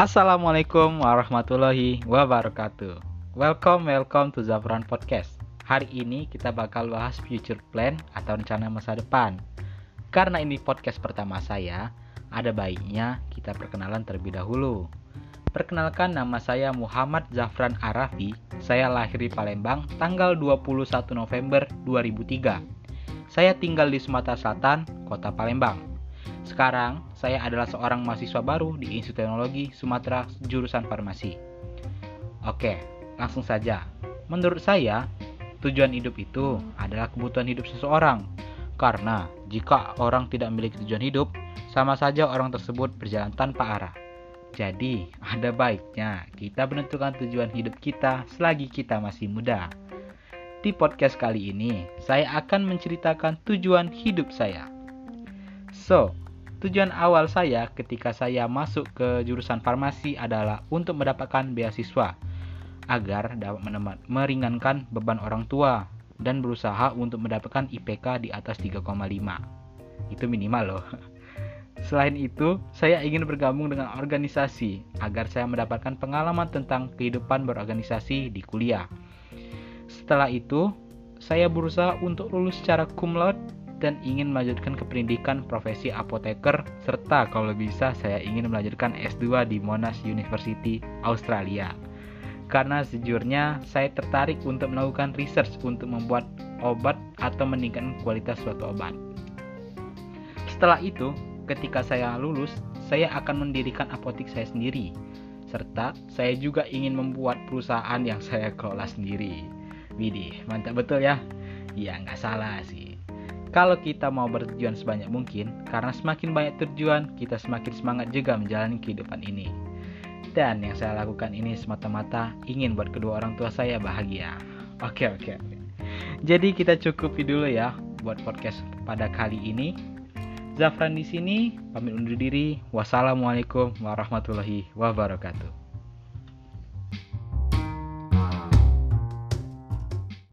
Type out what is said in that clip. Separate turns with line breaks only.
Assalamualaikum warahmatullahi wabarakatuh. Welcome, welcome to Zafran Podcast. Hari ini kita bakal bahas future plan atau rencana masa depan. Karena ini podcast pertama saya, ada baiknya kita perkenalan terlebih dahulu. Perkenalkan nama saya Muhammad Zafran Arafi. Saya lahir di Palembang tanggal 21 November 2003. Saya tinggal di Sumatera Selatan, Kota Palembang. Sekarang, saya adalah seorang mahasiswa baru di Institut Teknologi Sumatera jurusan farmasi. Oke, langsung saja. Menurut saya, tujuan hidup itu adalah kebutuhan hidup seseorang. Karena jika orang tidak memiliki tujuan hidup, sama saja orang tersebut berjalan tanpa arah. Jadi, ada baiknya kita menentukan tujuan hidup kita selagi kita masih muda. Di podcast kali ini, saya akan menceritakan tujuan hidup saya. So, tujuan awal saya ketika saya masuk ke jurusan farmasi adalah untuk mendapatkan beasiswa agar dapat meringankan beban orang tua dan berusaha untuk mendapatkan IPK di atas 3,5. Itu minimal loh. Selain itu, saya ingin bergabung dengan organisasi agar saya mendapatkan pengalaman tentang kehidupan berorganisasi di kuliah. Setelah itu, saya berusaha untuk lulus secara cum laude dan ingin melanjutkan ke pendidikan profesi apoteker serta kalau bisa saya ingin melanjutkan S2 di Monash University, Australia. Karena sejujurnya saya tertarik untuk melakukan research untuk membuat obat atau meningkatkan kualitas suatu obat. Setelah itu, ketika saya lulus, saya akan mendirikan apotek saya sendiri serta saya juga ingin membuat perusahaan yang saya kelola sendiri. Widih, mantap betul ya? Ya nggak salah sih. Kalau kita mau bertujuan sebanyak mungkin, karena semakin banyak tujuan, kita semakin semangat juga menjalani kehidupan ini. Dan yang saya lakukan ini semata-mata ingin buat kedua orang tua saya bahagia. Oke, oke, oke. Jadi kita cukupi dulu ya buat podcast pada kali ini. Zafran di sini, pamit undur diri. Wassalamualaikum warahmatullahi wabarakatuh.